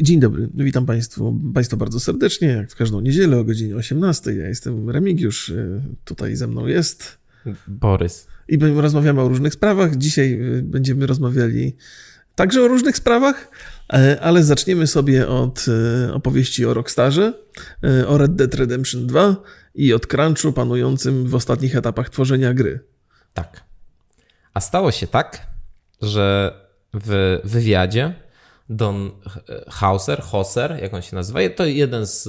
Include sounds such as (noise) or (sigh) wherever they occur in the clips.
Dzień dobry, witam Państwu, Państwa bardzo serdecznie, jak w każdą niedzielę o godzinie 18. Ja jestem Remigiusz, tutaj ze mną jest Borys. I rozmawiamy o różnych sprawach. Dzisiaj będziemy rozmawiali także o różnych sprawach, ale zaczniemy sobie od opowieści o Rockstarze, o Red Dead Redemption 2 i od crunchu panującym w ostatnich etapach tworzenia gry. Tak. A stało się tak, że w wywiadzie Don Hauser, Hauser, jak on się nazywa, to jeden z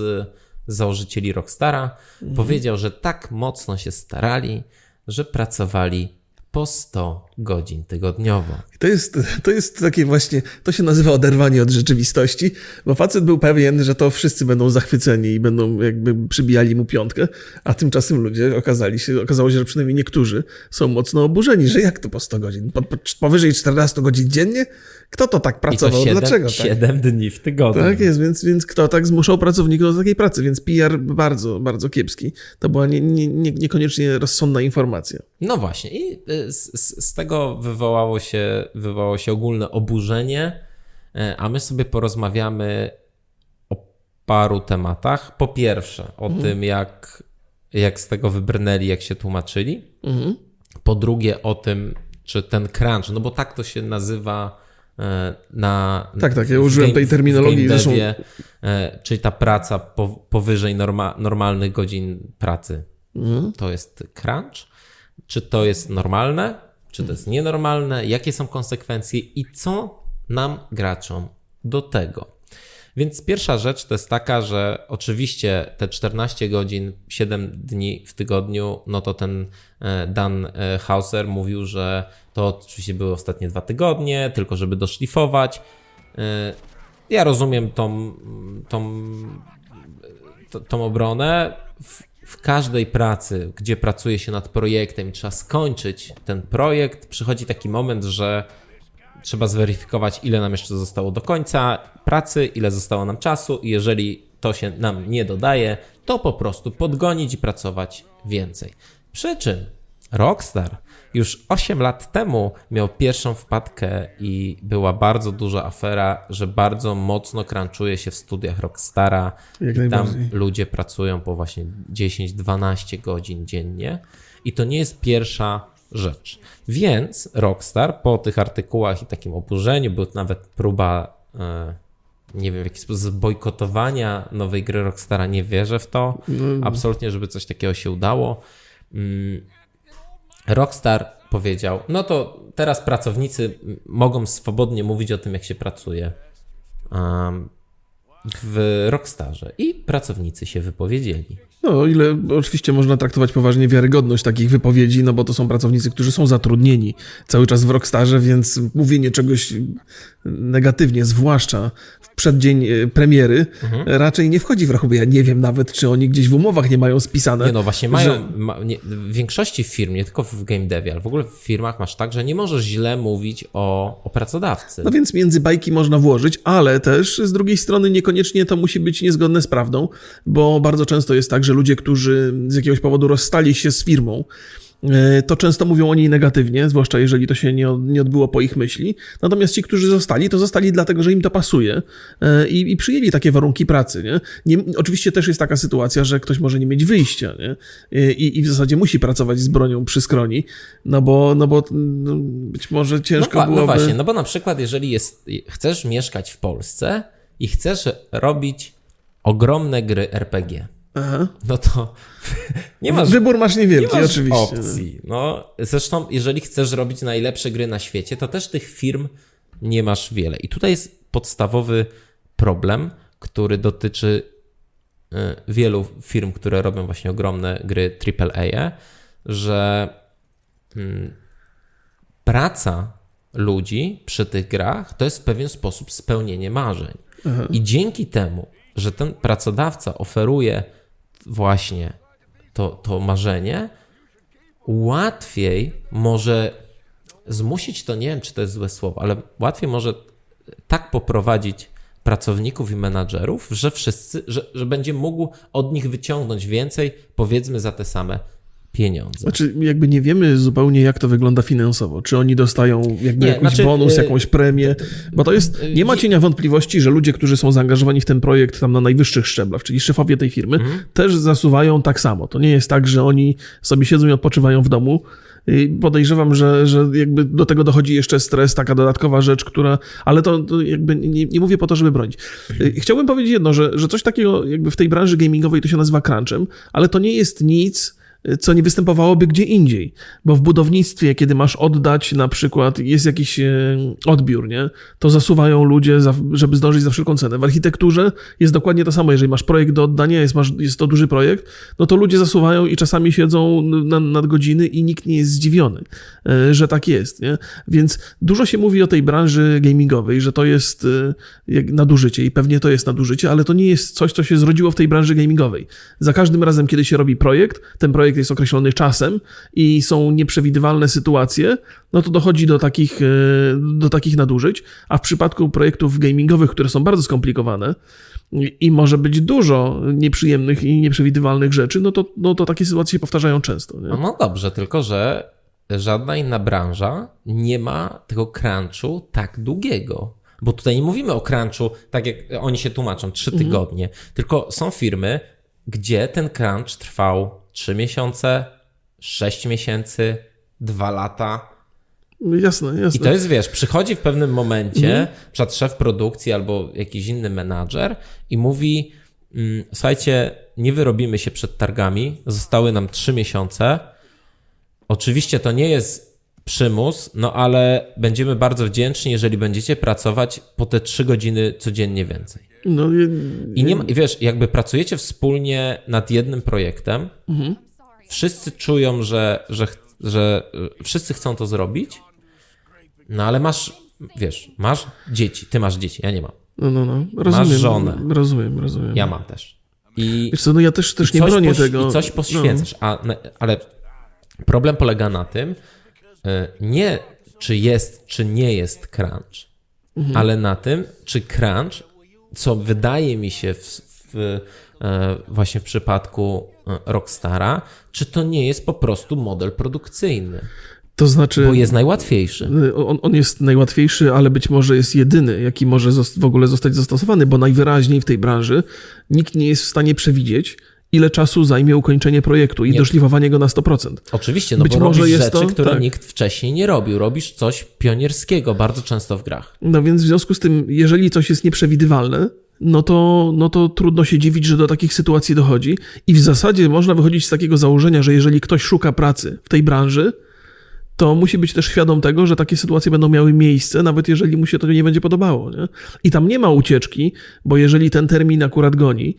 założycieli Rockstara, mhm. powiedział, że tak mocno się starali, że pracowali po 100 godzin tygodniowo. To jest, to jest takie właśnie, to się nazywa oderwanie od rzeczywistości, bo facet był pewien, że to wszyscy będą zachwyceni i będą jakby przybijali mu piątkę, a tymczasem ludzie okazali się, okazało się, że przynajmniej niektórzy są mocno oburzeni, że jak to po 100 godzin? Po, po, powyżej 14 godzin dziennie? Kto to tak pracował? I to 7, Dlaczego? 7 tak? dni w tygodniu. Tak jest, więc, więc kto tak zmuszał pracowników do takiej pracy? Więc PR bardzo, bardzo kiepski. To była nie, nie, nie, niekoniecznie rozsądna informacja. No właśnie i y, z, z tego wywołało się, wywołało się ogólne oburzenie, y, a my sobie porozmawiamy o paru tematach. Po pierwsze o mhm. tym, jak, jak z tego wybrnęli, jak się tłumaczyli. Mhm. Po drugie o tym, czy ten crunch, no bo tak to się nazywa E, na. Tak, tak, ja użyłem game, tej terminologii. Devie, e, czyli ta praca powyżej norma, normalnych godzin pracy. Mhm. To jest crunch? Czy to jest normalne? Czy to jest nienormalne? Jakie są konsekwencje i co nam graczom do tego? Więc pierwsza rzecz to jest taka, że oczywiście te 14 godzin, 7 dni w tygodniu, no to ten e, Dan e, Hauser mówił, że to oczywiście były ostatnie dwa tygodnie, tylko żeby doszlifować. E, ja rozumiem tą, tą, tą obronę. W, każdej pracy, gdzie pracuje się nad projektem i trzeba skończyć ten projekt, przychodzi taki moment, że trzeba zweryfikować, ile nam jeszcze zostało do końca pracy, ile zostało nam czasu i jeżeli to się nam nie dodaje, to po prostu podgonić i pracować więcej. Przy czym Rockstar już 8 lat temu miał pierwszą wpadkę i była bardzo duża afera, że bardzo mocno crunchuje się w studiach Rockstara. Jak tam ludzie pracują po właśnie 10-12 godzin dziennie. I to nie jest pierwsza rzecz. Więc Rockstar po tych artykułach i takim oburzeniu, był nawet próba, e, nie wiem w jaki sposób, bojkotowania nowej gry Rockstara, nie wierzę w to. No. Absolutnie, żeby coś takiego się udało. Rockstar powiedział, no to teraz pracownicy mogą swobodnie mówić o tym, jak się pracuje w Rockstarze. I pracownicy się wypowiedzieli. No, o ile oczywiście można traktować poważnie wiarygodność takich wypowiedzi, no bo to są pracownicy, którzy są zatrudnieni cały czas w Rockstarze, więc mówienie czegoś negatywnie, zwłaszcza w przeddzień e, premiery, mhm. raczej nie wchodzi w rachubę. Ja nie wiem nawet, czy oni gdzieś w umowach nie mają spisane. Nie no, właśnie mają, że... ma, nie, w większości firm, nie tylko w game devie, ale w ogóle w firmach masz tak, że nie możesz źle mówić o, o pracodawcy. No więc między bajki można włożyć, ale też z drugiej strony niekoniecznie to musi być niezgodne z prawdą, bo bardzo często jest tak, że ludzie, którzy z jakiegoś powodu rozstali się z firmą, E, to często mówią o niej negatywnie, zwłaszcza jeżeli to się nie, odbyło po ich myśli. Natomiast ci, którzy zostali, to zostali dlatego, że im to pasuje e, i, i przyjęli takie warunki pracy. Nie? nie? oczywiście też jest taka sytuacja, że ktoś może nie mieć wyjścia nie? E, I, i w zasadzie musi pracować z bronią przy skroni, no bo, no bo no, być może ciężko no, byłoby... No właśnie, no bo na przykład jeżeli jest, chcesz mieszkać w Polsce i chcesz robić ogromne gry RPG, Aha. no to (laughs) nie masz. Wybór masz niewielki, nie masz oczywiście. Opcji. No, zresztą, jeżeli chcesz robić najlepsze gry na świecie, to też tych firm nie masz wiele. I tutaj jest podstawowy problem, który dotyczy e, wielu firm, które robią właśnie ogromne gry AAA, że mm, praca ludzi przy tych grach to jest w pewien sposób spełnienie marzeń. Aha. I dzięki temu, że ten pracodawca oferuje właśnie to, to marzenie, łatwiej może zmusić to, nie wiem czy to jest złe słowo, ale łatwiej może tak poprowadzić pracowników i menadżerów, że wszyscy, że, że będzie mógł od nich wyciągnąć więcej, powiedzmy za te same pieniądze. Znaczy, jakby nie wiemy zupełnie, jak to wygląda finansowo. Czy oni dostają jakby Nie, jakiś znaczy, bonus, y, jakąś premię, bo to jest, nie ma cienia wątpliwości, że ludzie, którzy są zaangażowani w ten projekt tam na najwyższych szczeblach, czyli szefowie tej firmy, Mhm. też zasuwają tak samo. To nie jest tak, że oni sobie siedzą i odpoczywają w domu. I Podejrzewam, że, że jakby do tego dochodzi jeszcze stres, taka dodatkowa rzecz, która. Ale to, to jakby nie, nie mówię po to, żeby bronić. Y, Chciałbym powiedzieć jedno, że, że coś takiego jakby w tej branży gamingowej to się nazywa crunchem, ale to nie jest nic, co nie występowałoby gdzie indziej. Bo w budownictwie, kiedy masz oddać, na przykład jest jakiś e, odbiór, nie? to zasuwają ludzie, żeby zdążyć za wszelką cenę. W architekturze jest dokładnie to samo. Jeżeli masz projekt do oddania, jest, masz, jest to duży projekt, no to ludzie zasuwają i czasami siedzą na, nad godziny i nikt nie jest zdziwiony, e, że tak jest. Nie? Więc dużo się mówi o tej branży gamingowej, że to jest e, nadużycie i pewnie to jest nadużycie, ale to nie jest coś, co się zrodziło w tej branży gamingowej. Za każdym razem, kiedy się robi projekt, ten projekt jest określony czasem i są nieprzewidywalne sytuacje, no to dochodzi do takich, e, do takich nadużyć, a w przypadku projektów gamingowych, które są bardzo skomplikowane i- może być dużo nieprzyjemnych i nieprzewidywalnych rzeczy, no to, no to takie sytuacje się powtarzają często. Nie? No dobrze, tylko że żadna inna branża nie ma tego crunchu tak długiego. Bo tutaj nie mówimy o crunchu, tak jak oni się tłumaczą, trzy tygodnie, tylko są firmy, gdzie ten crunch trwał 3 miesiące, 6 miesięcy, 2 lata. Jasne, I jasne. to jest, wiesz, przychodzi w pewnym momencie przed szef produkcji albo jakiś inny menadżer i mówi: mm, Słuchajcie, nie wyrobimy się przed targami, zostały nam trzy miesiące. Oczywiście to nie jest przymus, no ale będziemy bardzo wdzięczni, jeżeli będziecie pracować po te trzy godziny codziennie więcej. No, i- I nie ma, wiesz, jakby pracujecie wspólnie nad jednym projektem, wszyscy czują, że, że, że y, wszyscy chcą to zrobić, no ale masz, wiesz, masz dzieci, ty masz dzieci, ja nie mam. no, no, no. Rozumiem, żonę. Rozumiem, rozumiem. Ja mam też. I, Wiesz co, no ja też, też nie bronię poś- tego. I coś poświęcasz, a, na- ale problem polega na tym, y, nie czy jest, czy nie jest crunch, Mhm. ale na tym, czy crunch, co wydaje mi się w, w, e, właśnie w przypadku e, Rockstara, czy to nie jest po prostu model produkcyjny, To znaczy, bo jest najłatwiejszy. on, on jest najłatwiejszy, ale być może jest jedyny, jaki może w ogóle zostać zastosowany, bo najwyraźniej w tej branży nikt nie jest w stanie przewidzieć, ile czasu zajmie ukończenie projektu i Nie. doszlifowanie go na 100%. Oczywiście, no Być bo może robisz jest rzeczy, to- które tak. nikt wcześniej nie robił. Robisz coś pionierskiego bardzo często w grach. No więc w związku z tym, jeżeli coś jest nieprzewidywalne, no to, no to trudno się dziwić, że do takich sytuacji dochodzi. I w zasadzie można wychodzić z takiego założenia, że jeżeli ktoś szuka pracy w tej branży, to musi być też świadom tego, że takie sytuacje będą miały miejsce, nawet jeżeli mu się to nie będzie podobało. Nie? I tam nie ma ucieczki, bo jeżeli ten termin akurat goni,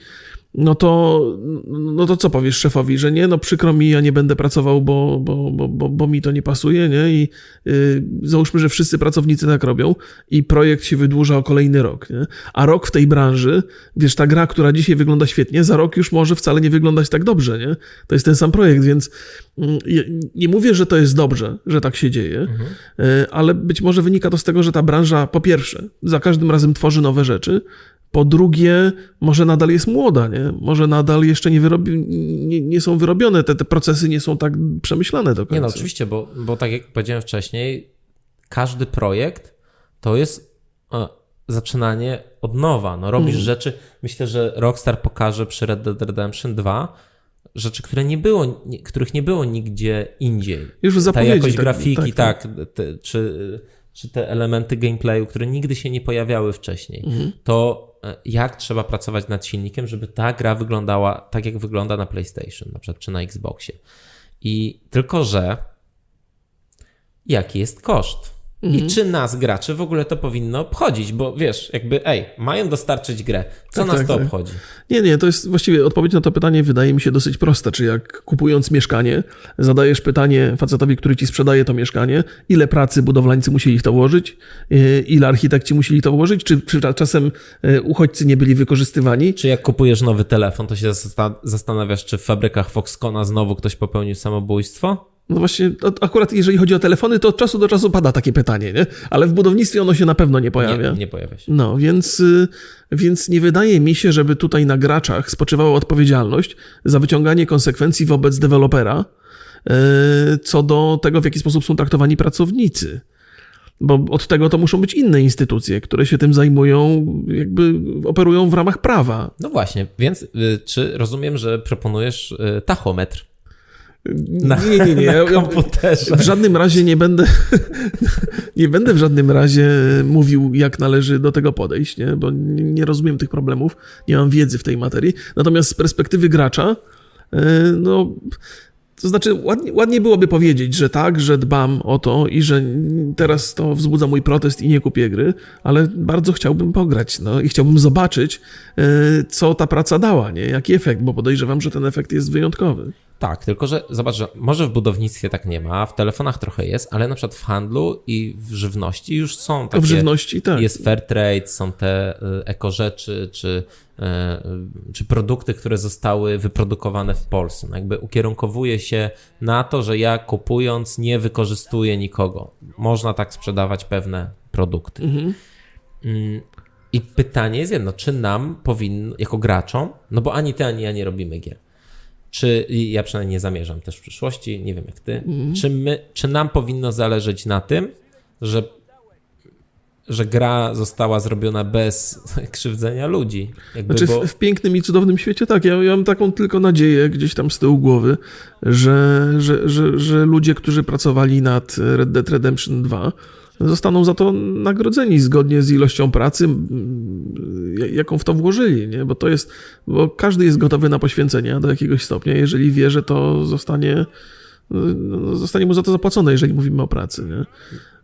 no to, no to co powiesz szefowi, że nie, no przykro mi, ja nie będę pracował, bo, bo, bo, bo, mi to nie pasuje, nie? I yy, załóżmy, że wszyscy pracownicy tak robią i projekt się wydłuża o kolejny rok, nie? A rok w tej branży, wiesz, ta gra, która dzisiaj wygląda świetnie, za rok już może wcale nie wyglądać tak dobrze, nie? To jest ten sam projekt, więc ja nie mówię, że to jest dobrze, że tak się dzieje, yy, ale być może wynika to z tego, że ta branża po pierwsze za każdym razem tworzy nowe rzeczy, po drugie, może nadal jest młoda, nie? Może nadal jeszcze nie, wyrobi, nie, nie są wyrobione, te, te procesy nie są tak przemyślane do końca. Nie no, oczywiście, bo, bo tak jak powiedziałem wcześniej, każdy projekt to jest e, zaczynanie od nowa. No, robisz Mm. rzeczy, myślę, że Rockstar pokaże przy Red Dead Redemption 2 rzeczy, które nie było, których nie było nigdzie indziej. Już w Ta jakość tak, grafiki, tak, tak, te, czy, czy te elementy gameplayu, które nigdy się nie pojawiały wcześniej. Mhm. To jak trzeba pracować nad silnikiem, żeby ta gra wyglądała tak, jak wygląda na PlayStation, na przykład, czy na Xboxie. I tylko, że jaki jest koszt? Mhm. I czy nas, graczy, w ogóle to powinno obchodzić? Bo wiesz, jakby, ej, mają dostarczyć grę. Co Tak, nas tak, to tak. obchodzi? Nie, nie, to jest właściwie odpowiedź na to pytanie wydaje mi się dosyć prosta. Czy jak kupując mieszkanie, zadajesz pytanie facetowi, który ci sprzedaje to mieszkanie, ile pracy budowlańcy musieli w to włożyć, yy, ile architekci musieli to włożyć, czy, czy czasem yy, uchodźcy nie byli wykorzystywani? Czy jak kupujesz nowy telefon, to się zasta- zastanawiasz, czy w fabrykach Foxcona znowu ktoś popełnił samobójstwo? No właśnie, akurat jeżeli chodzi o telefony, to od czasu do czasu pada takie pytanie, nie? Ale w budownictwie ono się na pewno nie pojawia. Nie, nie pojawia się. No, więc, y, więc nie wydaje mi się, żeby tutaj na graczach spoczywała odpowiedzialność za wyciąganie konsekwencji wobec dewelopera, co do tego, w jaki sposób są traktowani pracownicy. Bo od tego to muszą być inne instytucje, które się tym zajmują, jakby operują w ramach prawa. No właśnie, więc y, czy rozumiem, że proponujesz y, tachometr? Na, nie, nie, nie. Komputerze. W żadnym razie nie będę, (laughs) nie będę w żadnym razie mówił, jak należy do tego podejść, nie? bo nie rozumiem tych problemów, nie mam wiedzy w tej materii. Natomiast z perspektywy gracza, y, no, to znaczy, ładnie, ładnie byłoby powiedzieć, że tak, że dbam o to i że teraz to wzbudza mój protest i nie kupię gry, ale bardzo chciałbym pograć no, i chciałbym zobaczyć, e, co ta praca dała, nie? jaki efekt, bo podejrzewam, że ten efekt jest wyjątkowy. Tak, tylko że zobacz, że może w budownictwie tak nie ma, w telefonach trochę jest, ale na przykład w handlu i w żywności już są takie... W żywności, tak. Jest fair trade, są te y, eko rzeczy, czy, czy produkty, które zostały wyprodukowane w Polsce. No jakby ukierunkowuje się na to, że ja kupując nie wykorzystuję nikogo. Można tak sprzedawać pewne produkty. Mhm. Mm, I pytanie jest jedno, czy nam powinno, jako graczom, no bo ani ty, ani ja nie robimy gier, czy ja przynajmniej nie zamierzam też w przyszłości, nie wiem jak ty, mm. czy, my, czy nam powinno zależeć na tym, że, że gra została zrobiona bez (laughs) krzywdzenia ludzi? Jakby, znaczy bo... w, w, pięknym i cudownym świecie tak, ja, ja, mam taką tylko nadzieję gdzieś tam z tyłu głowy, że, że, że, że ludzie, którzy pracowali nad Red Dead Redemption 2 zostaną za to nagrodzeni zgodnie z ilością pracy, jaką w to włożyli, nie? Bo to jest, bo każdy jest gotowy na poświęcenia do jakiegoś stopnia, jeżeli wie, że to zostanie, no, zostanie mu za to zapłacone, jeżeli mówimy o pracy, nie?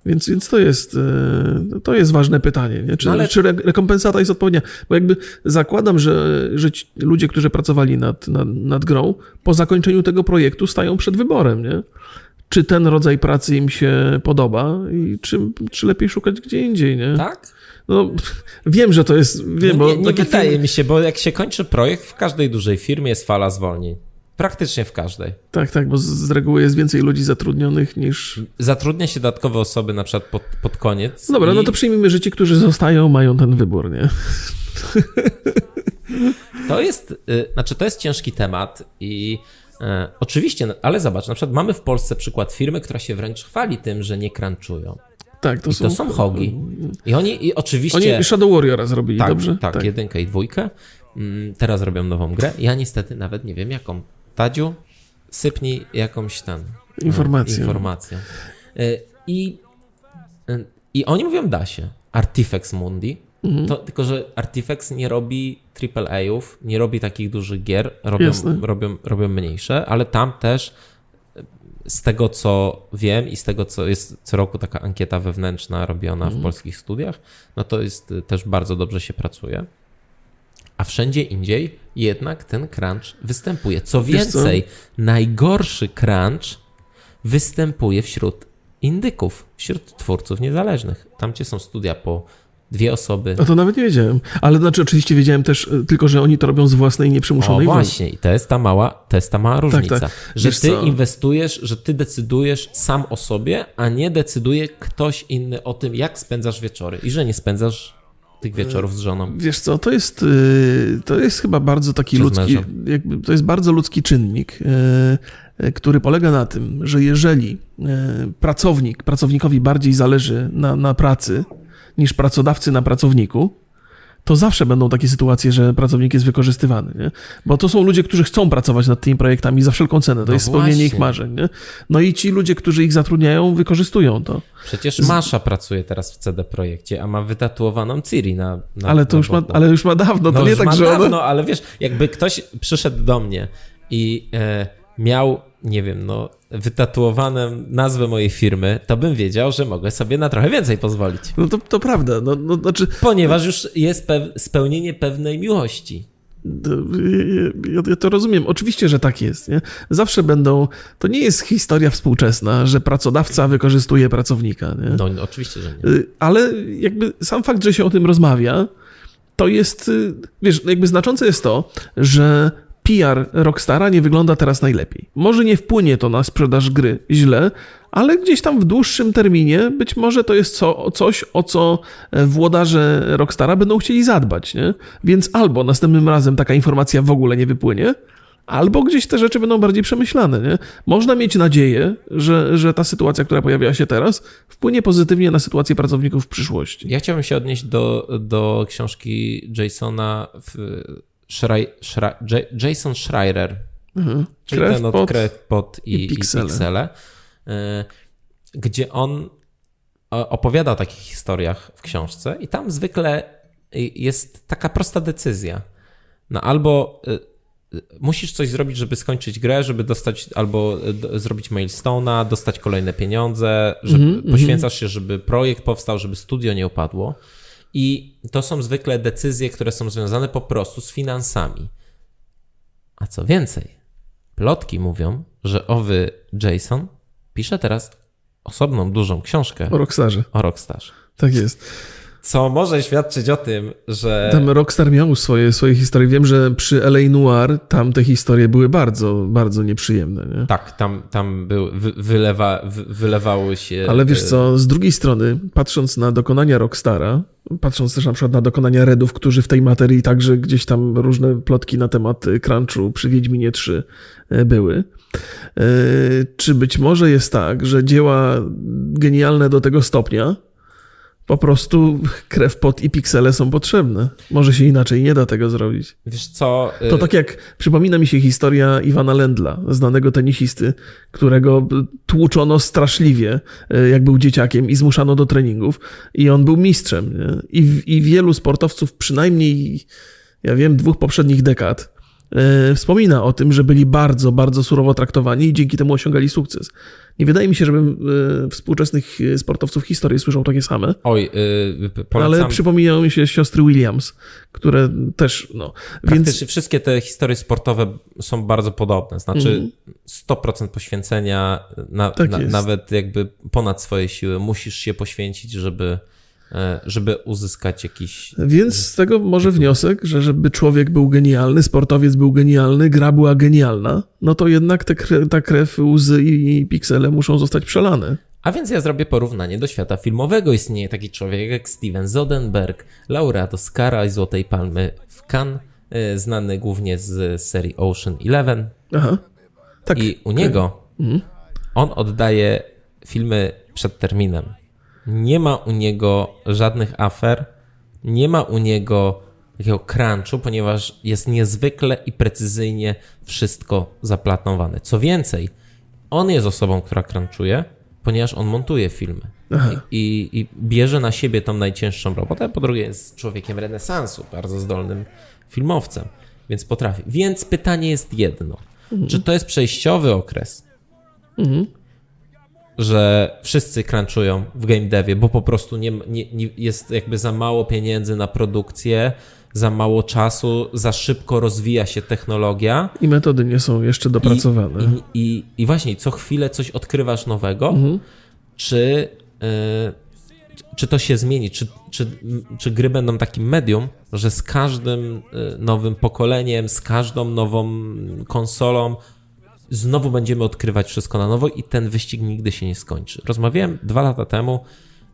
Więc, więc to, jest, e, to jest ważne pytanie. Nie? Czy, no ale... czy rekompensata jest odpowiednia? Bo jakby zakładam, że, że ludzie, którzy pracowali nad, nad, nad grą, po zakończeniu tego projektu stają przed wyborem. Nie? czy ten rodzaj pracy im się podoba i czy, czy lepiej szukać gdzie indziej, nie? Tak? No, wiem, że to jest. Wiem, no, nie, nie wydaje mi się, bo jak się kończy projekt, w każdej dużej firmie jest fala zwolnień. Praktycznie w każdej. Tak, tak, bo z, z reguły jest więcej ludzi zatrudnionych niż. Zatrudnia się dodatkowe osoby na przykład pod, pod koniec. Dobra, no i... no to przyjmijmy, że ci, którzy zostają, mają ten wybór, nie? To jest, y, znaczy to jest ciężki temat i E, oczywiście, no, ale zobacz, na przykład mamy w Polsce przykład firmy, która się wręcz chwali tym, że nie crunchują. Tak, to I są... to są hogi. I oni i oczywiście... Oni Shadow Warriora zrobili, tak, dobrze? Tak, tak, jedynkę i dwójkę. Mm, teraz robią nową grę. Ja niestety nawet nie wiem jaką. Tadziu, sypnij jakąś tam... E, informację. Informację. E, I, I oni mówią da się. Artifex Mundi. Mhm. To, tylko, że Artifex nie robi AAA-ów, nie robi takich dużych gier, robią, robią, robią mniejsze, ale tam też z tego co wiem i z tego co jest co roku taka ankieta wewnętrzna robiona w mhm. polskich studiach, no to jest też bardzo dobrze się pracuje. A wszędzie indziej jednak ten crunch występuje. Co więcej, co? najgorszy crunch występuje wśród indyków, wśród twórców niezależnych. Tam, gdzie są studia po Dwie osoby. No to nawet nie wiedziałem. Ale znaczy oczywiście wiedziałem też e, tylko, że oni to robią z własnej nieprzymuszonej o, właśnie. I to jest ta mała, to jest ta mała różnica. Tak, tak. Że Wiesz ty co? inwestujesz, że ty decydujesz sam o sobie, a nie decyduje ktoś inny o tym, jak spędzasz wieczory. I że nie spędzasz tych wieczorów z żoną. Wiesz co, to jest, e, to jest chyba bardzo taki ludzki, jakby, to jest bardzo ludzki czynnik, e, który polega na tym, że jeżeli pracownik, pracownikowi bardziej zależy na, na pracy, niż pracodawcy na pracowniku, to zawsze będą takie sytuacje, że pracownik jest wykorzystywany, nie? Bo to są ludzie, którzy chcą pracować nad tymi projektami za wszelką cenę. To no jest spełnienie właśnie. ich marzeń, nie? No i ci ludzie, którzy ich zatrudniają, wykorzystują to. Przecież Masza pracuje teraz w CD Projekcie, a ma wytatuowaną Ciri na, na Ale to na już ma, ale już ma dawno, to no nie tak, że dawno, ona... ale wiesz, jakby ktoś przyszedł do mnie i e, miał nie wiem, no, wytatuowane nazwę mojej firmy, to bym wiedział, że mogę sobie na trochę więcej pozwolić. No to, to prawda. No, no, znaczy... Ponieważ już jest pew spełnienie pewnej miłości. Ja, ja, to rozumiem. Oczywiście, że tak jest. Nie? Zawsze będą. To nie jest historia współczesna, że pracodawca wykorzystuje pracownika. Nie? No, no oczywiście, że nie. Y, ale jakby sam fakt, że się o tym rozmawia, to jest. Y, wiesz, jakby znaczące jest to, że PR Rockstara nie wygląda teraz najlepiej. Może nie wpłynie to na sprzedaż gry źle, ale gdzieś tam w dłuższym terminie być może to jest co, coś, o co e, włodarze Rockstara będą chcieli zadbać. Nie? Więc albo następnym razem taka informacja w ogóle nie wypłynie, albo gdzieś te rzeczy będą bardziej przemyślane. Nie? Można mieć nadzieję, że, że ta sytuacja, która pojawiła się teraz, wpłynie pozytywnie na sytuację pracowników w przyszłości. Ja chciałbym się odnieść do, do książki Jasona w, Jason Schreier, mhm. czyli ten od pot, krew, pot i, i piksele, i piksele y, gdzie on opowiada o takich historiach w książce i tam zwykle jest taka prosta decyzja. No albo musisz coś zrobić, żeby skończyć grę, żeby dostać albo zrobić milestone'a, dostać kolejne pieniądze, żeby mm -hmm. poświęcasz się, żeby projekt powstał, żeby studio nie opadło. I to są zwykle decyzje, które są związane po prostu z finansami. A co więcej, plotki mówią, że owy Jason pisze teraz osobną, dużą książkę. O Rockstarze. O Rockstarze. Tak jest. Co może świadczyć o tym, że. Tam Rockstar miał swoje, swoje historie. Wiem, że przy LA Noir tam te historie były bardzo, bardzo nieprzyjemne. Nie? Tak, tam, tam był, wylewa, wylewały się. Ale wiesz co, z drugiej strony, patrząc na dokonania Rockstara, patrząc też na przykład na dokonania Redów, którzy w tej materii także gdzieś tam różne plotki na temat crunchu przy Wiedźminie 3 e, były. E, czy być może jest tak, że dzieła genialne do tego stopnia, po prostu krew, pot i piksele są potrzebne. Może się inaczej nie da tego zrobić. Wiesz co? To y- tak jak przypomina mi się historia Iwana Lendla, znanego tenisisty, którego tłuczono straszliwie, y, jak był dzieciakiem i zmuszano do treningów i on był mistrzem. Nie? I, I wielu sportowców, przynajmniej, ja wiem, dwóch poprzednich dekad, wspomina o tym, że byli bardzo, bardzo surowo traktowani i dzięki temu osiągali sukces. Nie wydaje mi się, żebym e, współczesnych sportowców historii słyszał takie same. Oj, yy, polecam... Ale przypominają mi się siostry Williams, które też, no... Więc... wszystkie te historie sportowe są bardzo podobne. Znaczy mm. 100% poświęcenia, na, tak na, nawet jakby ponad swoje siły musisz się poświęcić, żeby E, żeby uzyskać jakiś. Więc z tego może wniosek, że żeby człowiek był genialny, sportowiec był genialny, gra była genialna, no to jednak te, ta krew, łzy i piksele muszą zostać przelane. A więc ja zrobię porównanie do świata filmowego. Istnieje taki człowiek jak Steven Zodenberg, laureat Oscara i Złotej Palmy w Cannes, e, znany głównie z serii Ocean Eleven. Aha. Tak. I u niego mhm. on oddaje filmy przed terminem. Nie ma u niego żadnych afer, nie ma u niego takiego crunchu, ponieważ jest niezwykle i precyzyjnie wszystko zaplanowane. Co więcej, on jest osobą, która crunchuje, ponieważ on montuje filmy. I, I, bierze na siebie tą najcięższą robotę, po drugie jest człowiekiem renesansu, bardzo zdolnym filmowcem, więc potrafi. Więc pytanie jest jedno. Mhm. Czy to jest przejściowy okres? Mhm że wszyscy crunchują w game devie, bo po prostu nie, nie, nie, jest jakby za mało pieniędzy na produkcję, za mało czasu, za szybko rozwija się technologia. I metody nie są jeszcze dopracowane. I, i, i właśnie co chwilę coś odkrywasz nowego, mhm. czy, y, czy to się zmieni, czy, czy, czy gry będą takim medium, że z każdym y, nowym pokoleniem, z każdą nową konsolą znowu będziemy odkrywać wszystko na nowo i ten wyścig nigdy się nie skończy. Rozmawiałem dwa lata temu,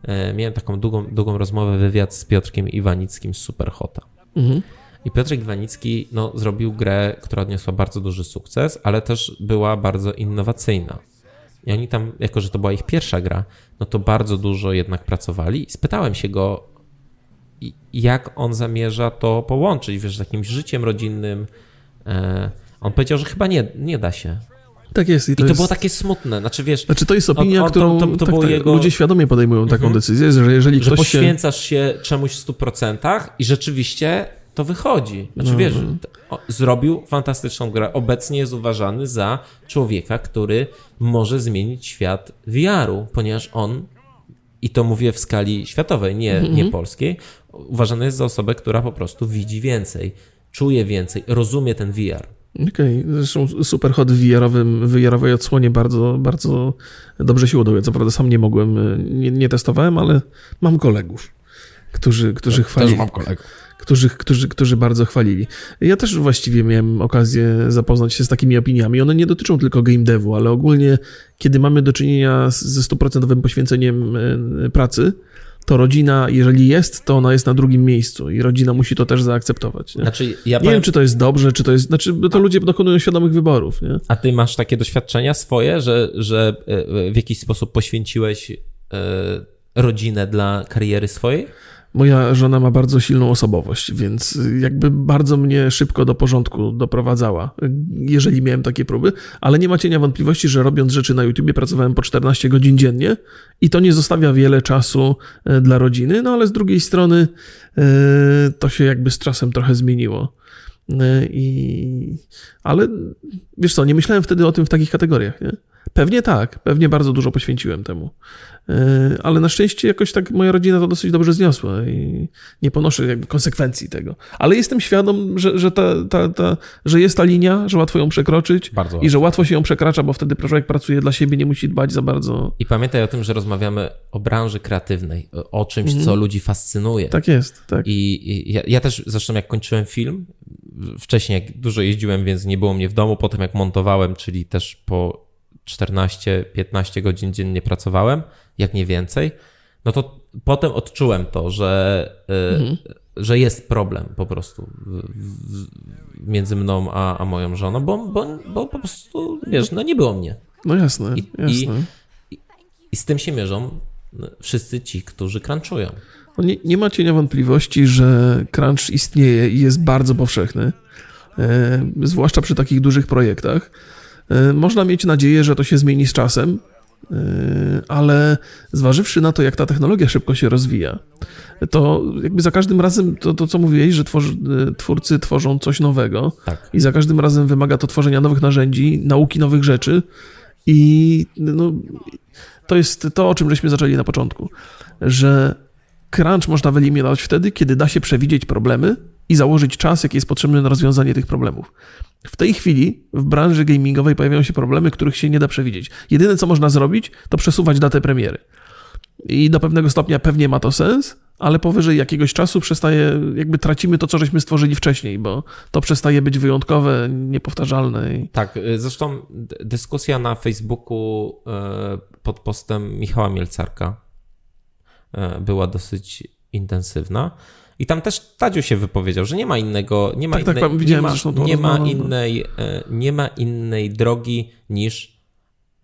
e, miałem taką długą, długą rozmowę, wywiad z Piotrkiem Iwanickim z Superhota. Mhm. I Piotrek Iwanicki no, zrobił grę, która odniosła bardzo duży sukces, ale też była bardzo innowacyjna. I oni tam, jako że to była ich pierwsza gra, no to bardzo dużo jednak pracowali. I spytałem się go, jak on zamierza to połączyć, wiesz, z jakimś życiem rodzinnym, e, on powiedział, że chyba nie, nie da się. Tak jest. I to, I to jest... było takie smutne. Znaczy, wiesz, znaczy to jest opinia, on, on, którą to, to, tak, tak, jego... ludzie świadomie podejmują taką mhm. decyzję, że jeżeli że ktoś poświęcasz się... czemuś w 100% i rzeczywiście to wychodzi. Znaczy, no. wiesz, no. zrobił fantastyczną grę. Obecnie jest uważany za człowieka, który może zmienić świat VR-u, ponieważ on, i to mówię w skali światowej, nie, -hmm. nie polskiej, uważany jest za osobę, która po prostu widzi więcej, czuje więcej, rozumie ten VR. Okej, okay. zresztą Superhot w VR-owym, VR-owej odsłonie bardzo, bardzo dobrze się udaje. Co prawda sam nie mogłem, nie, nie testowałem, ale mam kolegów, którzy, którzy ja, chwalili. Też mam kolegów. Którzy, którzy, którzy bardzo chwalili. Ja też właściwie miałem okazję zapoznać się z takimi opiniami. One nie dotyczą tylko game devu, ale ogólnie, kiedy mamy do czynienia ze stuprocentowym poświęceniem e, pracy, to rodzina, jeżeli jest, to ona jest na drugim miejscu i rodzina musi to też zaakceptować. Nie, Znaczy, ja nie powiem, wiem, czy to jest dobrze, czy to jest. Znaczy, to ludzie dokonują świadomych wyborów. Nie? A ty masz takie doświadczenia swoje, że, że e, w jakiś sposób poświęciłeś e, rodzinę dla kariery swojej? Moja żona ma bardzo silną osobowość, więc jakby bardzo mnie szybko do porządku doprowadzała, jeżeli miałem takie próby, ale nie ma cienia wątpliwości, że robiąc rzeczy na YouTubie pracowałem po 14 godzin dziennie i to nie zostawia wiele czasu e, dla rodziny, no ale z drugiej strony e, to się jakby z czasem trochę zmieniło. E, I... Ale wiesz co, nie myślałem wtedy o tym w takich kategoriach, nie? Pewnie tak, pewnie bardzo dużo poświęciłem temu. E, Ale na szczęście jakoś tak moja rodzina to dosyć dobrze zniosła i nie ponoszę jakby konsekwencji tego. Ale jestem świadom, że, że, ta, ta, ta, że jest ta linia, że łatwo ją przekroczyć Bardzo i że łatwo się ją przekracza, bo wtedy człowiek pracuje dla siebie, nie musi dbać za bardzo. I pamiętaj o tym, że rozmawiamy o branży kreatywnej, o- czymś, co ludzi fascynuje. Tak jest, tak. I, i ja, ja też zresztą jak kończyłem film, wcześniej jak dużo jeździłem, więc nie było mnie w domu, potem jak montowałem, czyli też po 14-15 godzin dziennie pracowałem, jak nie więcej, no to potem odczułem to, że, y, że jest problem po prostu między mną a, a moją żoną, bo, bo, bo po prostu, wiesz, no nie było mnie. No jasne, I- jasne. I z tym się mierzą wszyscy ci, którzy crunchują. No nie, nie ma cienia wątpliwości, że crunch istnieje i jest bardzo powszechny, e, zwłaszcza przy takich dużych projektach. E, można mieć nadzieję, że to się zmieni z czasem, e, ale zważywszy na to, jak ta technologia szybko się rozwija, to jakby za każdym razem to, to co mówiłeś, że tworzy, e, twórcy tworzą coś nowego Tak. i za każdym razem wymaga to tworzenia nowych narzędzi, nauki nowych rzeczy i no, to jest to, o czym żeśmy zaczęli na początku, że crunch można wyeliminować wtedy, kiedy da się przewidzieć problemy i założyć czas, jaki jest potrzebny na rozwiązanie tych problemów. W tej chwili w branży gamingowej pojawiają się problemy, których się nie da przewidzieć. Jedyne, co można zrobić, to przesuwać datę premiery. I do pewnego stopnia pewnie ma to sens, ale powyżej jakiegoś czasu przestaje, jakby tracimy to, co żeśmy stworzyli wcześniej, bo to przestaje być wyjątkowe, niepowtarzalne. Tak, y, zresztą dyskusja na Facebooku y, pod postem Michała Mielcarka y, była dosyć intensywna. I tam też Tadziu się wypowiedział, że nie ma innego, nie ma Tak, tak, innej, widziałem nie ma, nie ma no. innej, y, nie ma innej drogi niż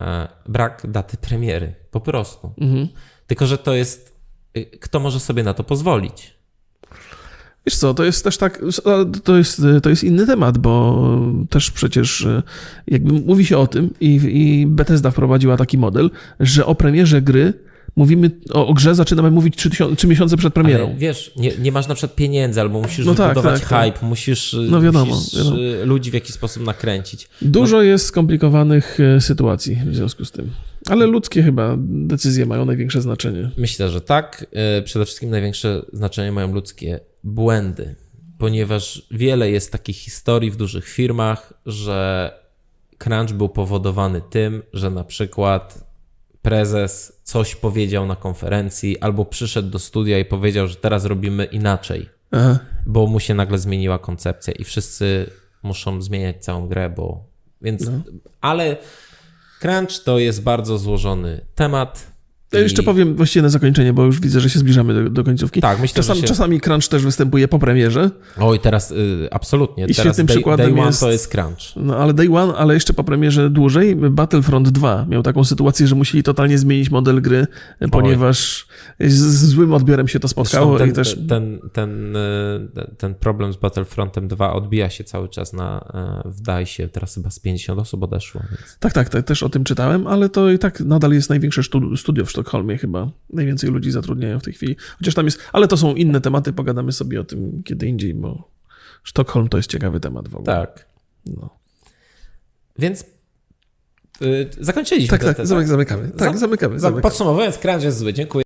y, brak daty premiery. Po prostu. Mhm. Tylko, że to jest, y, kto może sobie na to pozwolić? Wiesz co, to jest też tak, to jest, to jest inny temat, bo też przecież e, jakby mówi się o tym i, i Bethesda wprowadziła taki model, że o premierze gry mówimy, o, o grze zaczynamy mówić trzy, tysiące, trzy miesiące przed premierą. Ale wiesz, nie, nie masz na przykład pieniędzy, albo musisz No tak, tak, tak. hype, musisz, No wiadomo, musisz wiadomo. y, ludzi w jakiś sposób nakręcić. Dużo jest skomplikowanych e, sytuacji w związku z tym. Ale ludzkie chyba decyzje mają największe znaczenie. Myślę, że tak. Y, Przede wszystkim największe znaczenie mają ludzkie błędy, ponieważ wiele jest takich historii w dużych firmach, że crunch był powodowany tym, że na przykład prezes coś powiedział na konferencji albo przyszedł do studia i powiedział, że teraz robimy inaczej. Aha. bo mu się nagle zmieniła koncepcja i wszyscy muszą zmieniać całą grę, bo. Więc. No. Ale crunch to jest bardzo złożony temat. I- jeszcze powiem właściwie na zakończenie, bo już widzę, że się zbliżamy do, do końcówki. Tak, myślę, czasami, że się... czasami crunch też występuje po premierze, Oj, teraz y, absolutnie. I teraz świetnym day, przykładem day one jest- to jest crunch. No ale Day One, ale jeszcze po premierze dłużej, Battlefront 2 miał taką sytuację, że musieli totalnie zmienić model gry, ponieważ z, z złym odbiorem się to spotkało ten, i też... ten, ten, y, ten problem z Battlefrontem 2 odbija się cały czas na y, w DICE. Teraz chyba z 50 osób odeszło. Więc... Tak, tak, tak, też o tym czytałem, ale to i tak nadal jest największe stu- studio w Sztokholmie chyba. Najwięcej ludzi zatrudniają w tej chwili. Chociaż tam jest, ale to są inne tematy, pogadamy sobie o tym kiedy indziej, bo Sztokholm to jest ciekawy temat w ogóle. Tak. No. Więc y, zakończyliśmy. Tak, tak, zamykamy. Tak, Zam- zamykamy. Za- zamykamy. Podsumowując, crunch jest zły. Dziękuję.